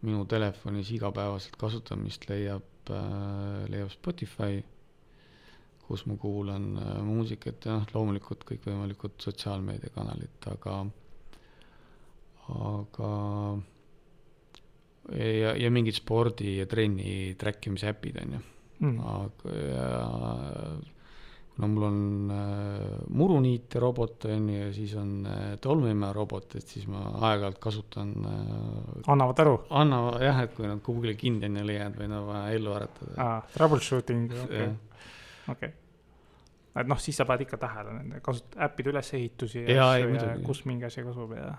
minu telefonis igapäevaselt kasutamist leiab äh,, leiab Spotify, kus ma kuulan äh, muusikat ja noh, loomulikult kõikvõimalikud sotsiaalmeediakanalid, aga, aga ja, ja mingid spordi ja trenni track imise äpid, on ju Mm. aga ja kuna mul on äh, muruniitja robot on ju ja siis on äh, tolmuimeja robot, et siis ma aeg-ajalt kasutan äh,, annavad aru anna jah, et kui nad kuhugile kinni on ja leiad või on vaja ellu äratada. ah,, troubleshooting, okei Jah., okei. et noh, siis sa paned ikka tähele nende kasut-, äppide ülesehitusi ja ei, asju ja kus mingi asi kasub ja,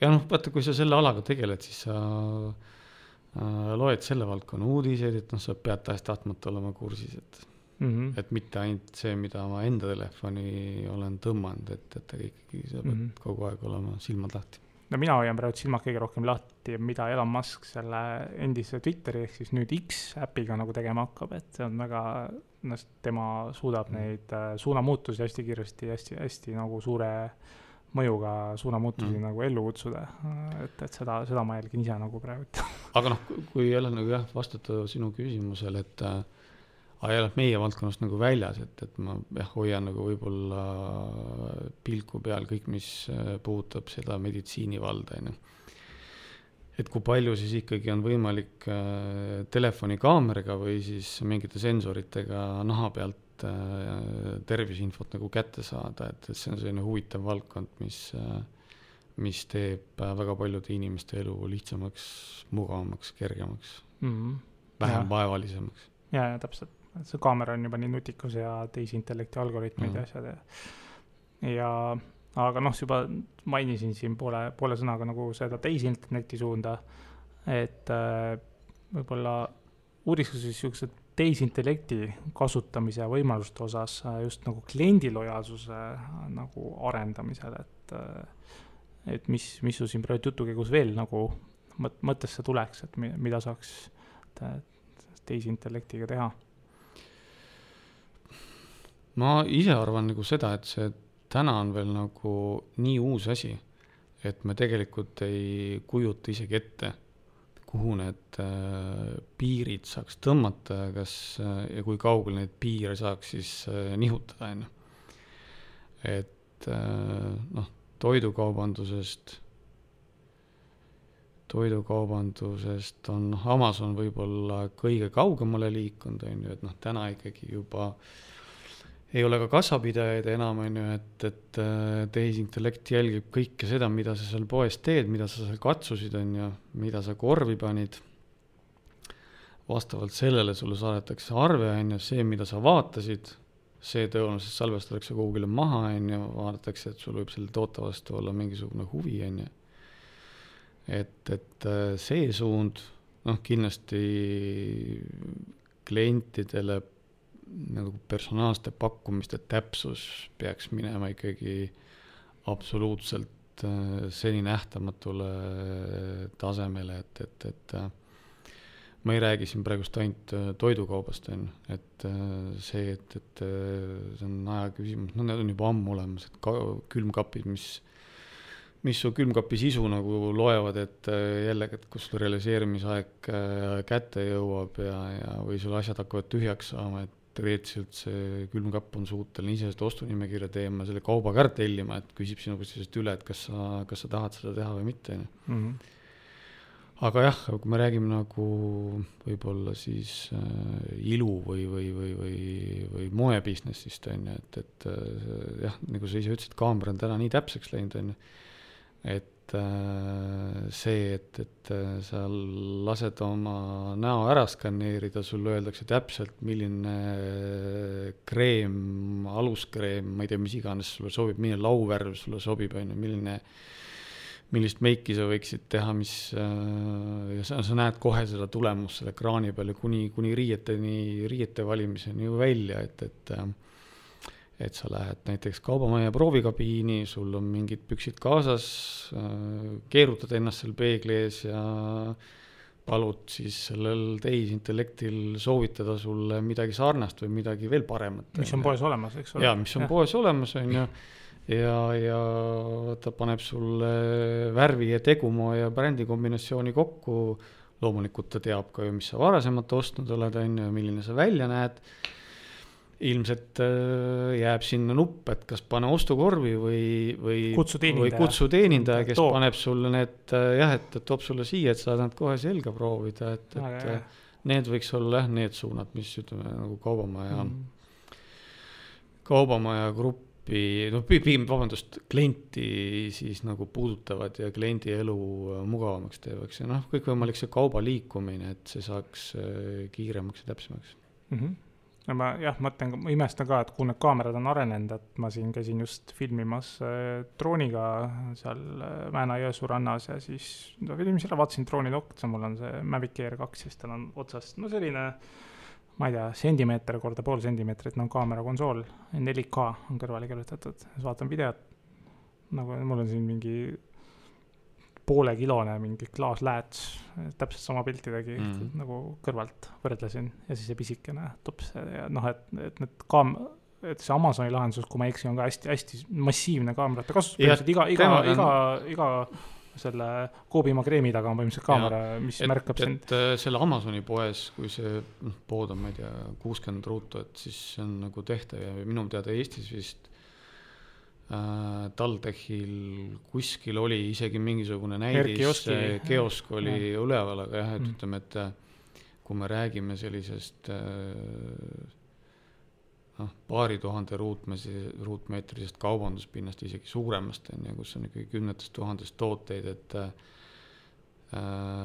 ja noh, vaata, kui sa selle alaga tegeled, siis sa äh, loed selle valdkonna uudiseid, et noh, sa pead tahes-tahtmata olema kursis, et mm. -hmm. et mitte ainult see, mida ma enda telefoni olen tõmmanud, et, et ikkagi sa pead mm. -hmm. kogu aeg olema silmad lahti. No mina hoian praegu silmad kõige rohkem lahti, mida Elon Musk selle endise Twitteri ehk siis nüüd X äpiga nagu tegema hakkab, et see on väga, noh, tema suudab Mhm. neid äh, suunamuutusi hästi kiiresti, hästi, hästi nagu suure mõjuga suunamuutusi Mhm. nagu ellu kutsuda. et, et seda, seda ma jälgin ise nagu praegu, aga noh, kui nagu jah, vastata sinu küsimusele, et äh, aga jälle meie valdkonnast nagu väljas, et, et ma jah, hoian nagu võib-olla pilku peal kõik, mis äh, puudutab seda meditsiinivalda, on ju. et kui palju siis ikkagi on võimalik äh, telefonikaameraga või siis mingite sensoritega naha pealt äh, terviseinfot nagu kätte saada, et, et see on selline huvitav valdkond, mis mis teeb väga paljude inimeste elu lihtsamaks, mugavamaks, kergemaks, mm -hmm. vähem Jah. vaevalisemaks. ja, ja täpselt, see kaamera on juba nii nutikas ja tehisintellekti algoritmid Mhm. ja asjad ja, ja aga noh, juba mainisin siin poole, poole sõnaga nagu seda tehisintellekti suunda, et äh, võib-olla uuriks siis siukse tehisintellekti kasutamise võimaluste osas äh, just nagu kliendi lojaalsuse äh, nagu arendamisel, et äh, et mis, mis sul siin praegu jutu käigus veel nagu mõt-, mõttesse tuleks, et mi- mida saaks te- tehisintellektiga teha ma ise arvan nagu seda, et see täna on veel nagu nii uus asi, et me tegelikult ei kujuta isegi ette, kuhu need äh, piirid saaks tõmmata ja kas äh, ja kui kaugele neid piire saaks siis äh, nihutada, on ju. et äh, noh, toidukaubandusest, toidukaubandusest on Amazon võib-olla kõige kaugemale liikunud, on ju, et noh, täna ikkagi juba ei ole ka kassapidajaid enam, on ju, et, et äh, tehisintellekt jälgib kõike seda, mida sa seal poes teed, mida sa seal katsusid, on ju, mida sa korvi panid. vastavalt sellele sulle saadetakse arve, on ju, see, mida sa vaatasid, see tõenäoliselt salvestatakse kuhugile maha, on ju, vaadatakse, et sul võib selle toote vastu olla mingisugune huvi, on ju. et, et äh, see suund, noh, kindlasti klientidele nagu personaalsete pakkumiste täpsus peaks minema ikkagi absoluutselt äh, seni nähtamatule tasemele, et, et, et äh, ma ei räägi siin praegust ainult äh, toidukaubast, on ju, et äh, see, et, et äh, see on aja küsimus, no need on juba ammu olemas, et ka külmkapid, mis mis su külmkapi sisu nagu loevad, et äh, jällegi, et kus sul realiseerimisaeg äh, kätte jõuab ja, ja, või sul asjad hakkavad tühjaks saama, et teoreetiliselt see külmkapp on suuteline ise seda ostunimekirja teema, selle kauba ka tellima, et küsib sinu käest lihtsalt üle, et kas sa, kas sa tahad seda teha või mitte, on ju. -hmm. aga jah, kui me räägime nagu võib-olla siis äh, ilu või, või, või, või, või moe business'ist, on ju, et, et äh, jah, nagu sa ise ütlesid, kaamera on täna nii täpseks läinud, on ju, et äh, see, et, et äh, sa lased oma näo ära skaneerida, sulle öeldakse täpselt, milline äh, kreem, aluskreem, ma ei tea, mis iganes sulle sobib, milline lauvärv sulle sobib, on ju, milline millist meiki sa võiksid teha, mis ja sa, sa näed kohe seda tulemust selle ekraani peal ja kuni, kuni riieteni, riiete valimiseni ju välja, et, et et sa lähed näiteks kaubamajja proovikabiini, sul on mingid püksid kaasas, keerutad ennast seal peegli ees ja palud siis sellel tehisintellektil soovitada sulle midagi sarnast või midagi veel paremat. mis on poes olemas, eks ole. jaa, mis on ja. poes olemas, on ju ja, ja ta paneb sulle värvi ja tegumaa ja brändi kombinatsiooni kokku. loomulikult ta teab ka ju, mis sa varasemalt ostnud oled, on ju, milline sa välja näed. Ilmselt äh, jääb sinna nupp, et kas pane ostukorvi või, või. või kutsu teenindaja, kes Toob. paneb sulle need äh, jah, et, et toob sulle siia, et saad nad kohe selga proovida, et, et ja, need võiks olla jah, need suunad, mis ütleme nagu kaubamaja mm., kaubamaja grupp gruppi, noh pigem, vabandust, klienti siis nagu puudutavad ja kliendi elu äh, mugavamaks teevaks ja noh, kõikvõimalik see kauba liikumine, et see saaks äh, kiiremaks ja täpsemaks mm. -hmm. No ma jah, mõtlen, ma imestan ka, et kuhu need kaamerad on arenenud, et ma siin käisin just filmimas äh, drooniga seal äh, Mäena-Jõesuu rannas ja siis no filmisin ära, vaatasin drooni nokka, mul on see Mavic Air kaks, siis tal on otsast, no selline ma ei tea, sentimeeter korda pool sentimeetrit on kaamera konsool, 4K on kõrvale kirjutatud, siis vaatan videot, nagu mul on siin mingi poolekilone mingi klaaslääts, täpselt sama pilti tegi mm. nagu kõrvalt võrdlesin ja siis see pisikene tups ja noh, et, et need kaam-, et see Amazoni lahendus, kui ma ei eksi, on ka hästi-hästi massiivne kaamerate kasutus, põhimõtteliselt iga, iga, iga, iga selle Koobimaa kreemi taga on põhimõtteliselt kaamera, mis et, märkab sind. et äh, selle Amazoni poes, kui see noh, pood on, ma ei tea, kuuskümmend ruutu, et siis see on nagu tehtav ja minu teada Eestis vist TalTechil kuskil oli isegi mingisugune näidis, kiosk oli ja. üleval, aga jah, et mm. ütleme, et äh, kui me räägime sellisest äh, noh, paari tuhande ruutmeetri, ruutmeetrisest kaubanduspinnast, isegi suuremast, on ju, kus on ikkagi kümnetest tuhandest tooteid, et äh,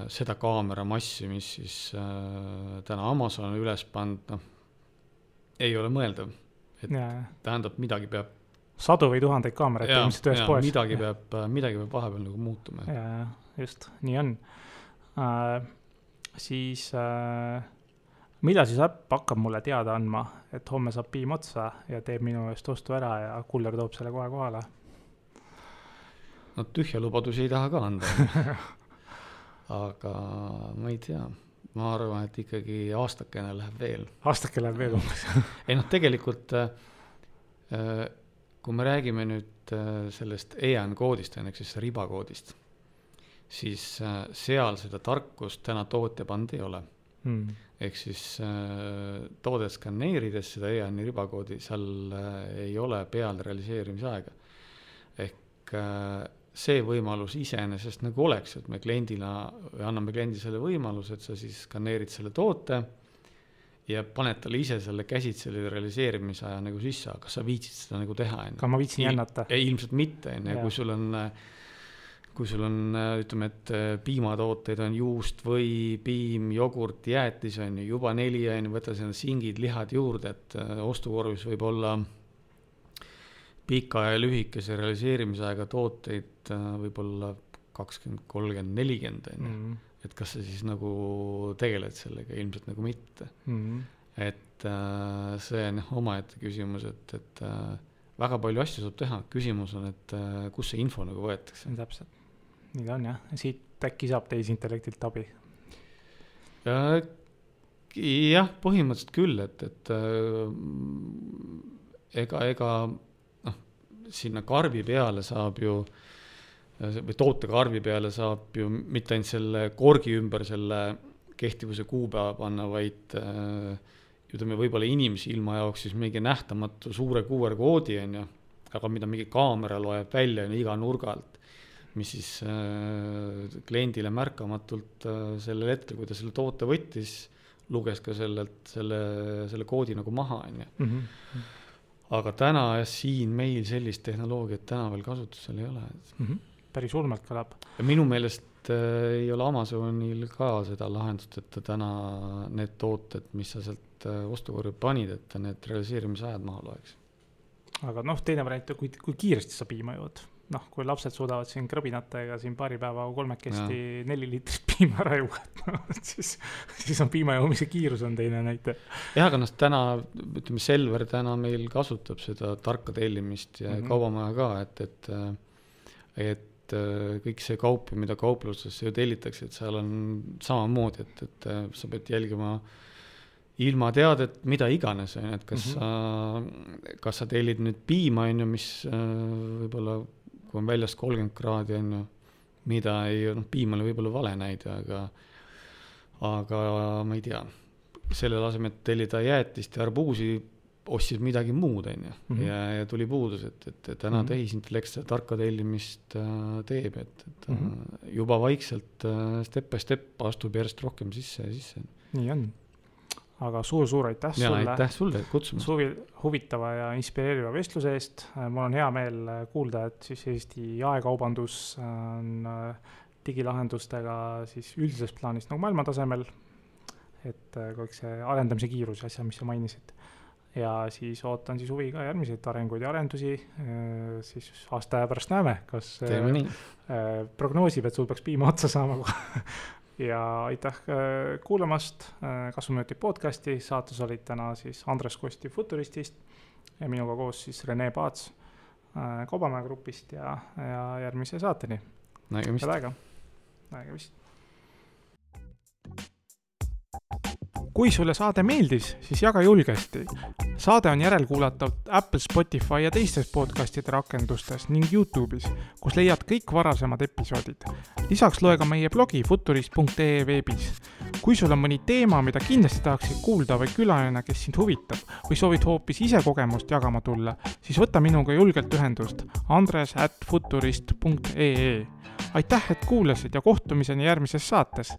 seda kaameramassi, mis siis äh, täna Amazon on üles pannud, noh, ei ole mõeldav. et ja. tähendab, midagi peab sadu või tuhandeid kaameraid ilmselt ühes poes. midagi ja. peab, midagi peab vahepeal nagu muutuma. jaa, just, nii on äh,. siis äh, millal siis äpp hakkab mulle teada andma, et homme saab piim otsa ja teeb minu eest ostu ära ja kuller toob selle kohe kohale? no tühja lubadusi ei taha ka anda aga ma ei tea, ma arvan, et ikkagi aastakene läheb veel. aastake läheb veel umbes ei noh, tegelikult äh, äh, kui me räägime nüüd äh, sellest EAN koodist, on ehk siis ribakoodist, siis seal seda tarkust täna tootja pannud ei ole mm ehk siis äh, toodet skaneerides seda EAN-i ribakoodi, seal äh, ei ole peal realiseerimisaega. ehk äh, see võimalus iseenesest nagu oleks, et me kliendina anname kliendile selle võimaluse, et sa siis skaneerid selle toote ja paned talle ise selle käsitsi selle realiseerimisaja nagu sisse, aga kas sa viitsid seda nagu teha, on ju. aga ma viitsin jännata. ilmselt mitte, on ju, kui sul on äh, kui sul on, äh, ütleme, et äh, piimatooteid on juust või piim, jogurt, jäätis on ju, juba neli on ju, võta sinna singid, lihad juurde, et äh, ostukorvis võib olla pika ja lühikese realiseerimisaega tooteid võib-olla kakskümmend, kolmkümmend, nelikümmend on ju. Et kas sa siis nagu tegeled sellega, ilmselt nagu mitte mm. -hmm. et äh, see on jah omaette küsimus, et, et äh, väga palju asju saab teha, küsimus on, et äh, kust see info nagu võetakse. täpselt nii ta on jah, siit äkki saab tehisintellektilt abi? jah, põhimõtteliselt küll, et, et äh, ega, ega noh, sinna karbi peale saab ju või tootekarbi peale saab ju mitte ainult selle korgi ümber selle kehtivuse kuupäeva panna, vaid äh, ütleme, võib-olla inimese ilma jaoks siis mingi nähtamatu suure QR koodi on ju, aga mida mingi kaamera loeb välja on ju iga nurga alt mis siis äh, kliendile märkamatult äh, sellel hetkel, kui ta selle toote võttis, luges ka sellelt, selle, selle koodi nagu maha, on ju. Mhm. aga täna siin meil sellist tehnoloogiat täna veel kasutusel ei ole mm. -hmm. Päris ulmelt kõlab. ja minu meelest äh, ei ole Amazonil ka seda lahendust, et ta täna need tooted, mis sa sealt äh, ostukorvi panid, et ta need realiseerimisajad maha loeks aga noh, teine variant, kui, kui kiiresti sa piima jood noh, kui lapsed suudavad siin krõbinatega siin paari päevaga kolmekesti neli liitrit piima ära juua, et noh, siis, siis on piima joomise kiirus on teine näitaja. jah, aga noh, täna, ütleme, Selver täna meil kasutab seda tarka tellimist ja mm -hmm. kaubamaja ka, et, et, et kõik see kaup, mida kauplustesse ju tellitakse, et seal on samamoodi, et, et sa pead jälgima ilma teadet, mida iganes, on ju, et kas mm -hmm. sa, kas sa tellid nüüd piima, on ju, mis võib-olla kui on väljas kolmkümmend kraadi, on ju, mida ei, noh, piim oli võib-olla vale näide, aga, aga ma ei tea, selle asemel, et tellida jäätist ja arbuusi, ostsid midagi muud, on ju, mhm. ja, ja tuli puudus, et, et, täna mm -hmm. tehisintellekt seda tarka tellimist äh, teeb, et, et mm -hmm. juba vaikselt äh, step by step astub järjest rohkem sisse ja sisse. nii on aga suur-suur aitäh ja, sulle. aitäh sulle kutsumast. suvi, huvitava ja inspireeriva vestluse eest. mul on hea meel kuulda, et siis Eesti jaekaubandus on äh, digilahendustega siis üldises plaanis nagu maailmatasemel. et äh, kõik see arendamise kiirus ja asja, mis sa mainisid. Ja siis ootan siis huviga järgmiseid arenguid ja arendusi. Äh, siis aasta aja pärast näeme, kas. teeme nii. prognoosib, et sul peaks piima otsa saama ja aitäh äh, kuulamast äh, Kasvuminutid podcasti, saates olid täna siis Andres Kosti Futuristist ja minuga koos siis Rene Paats äh, Kaubamäe grupist ja, ja järgmise saateni. nägemist. nägemist kui sulle saade meeldis, siis jaga julgesti. saade on järelkuulatav Apple, Spotify ja teistes podcastide rakendustes ning Youtube'is, kus leiad kõik varasemad episoodid. lisaks loe ka meie blogi futurist.ee veebis. kui sul on mõni teema, mida kindlasti tahaksid kuulda või külaline, kes sind huvitab või soovid hoopis ise kogemust jagama tulla, siis võta minuga julgelt ühendust andres at futurist.ee. aitäh, et kuulasid ja kohtumiseni järgmises saates